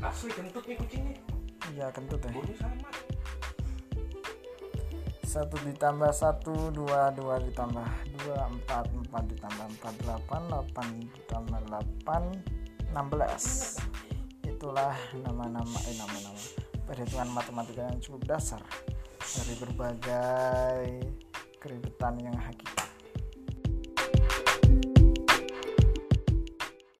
Asli kentut nih kucingnya. iya kentut ya bunyi sama. satu ditambah satu dua dua ditambah dua empat empat ditambah empat delapan delapan ditambah delapan enam belas itulah nama-nama eh nama-nama perhitungan matematika yang cukup dasar dari berbagai keributan yang hakiki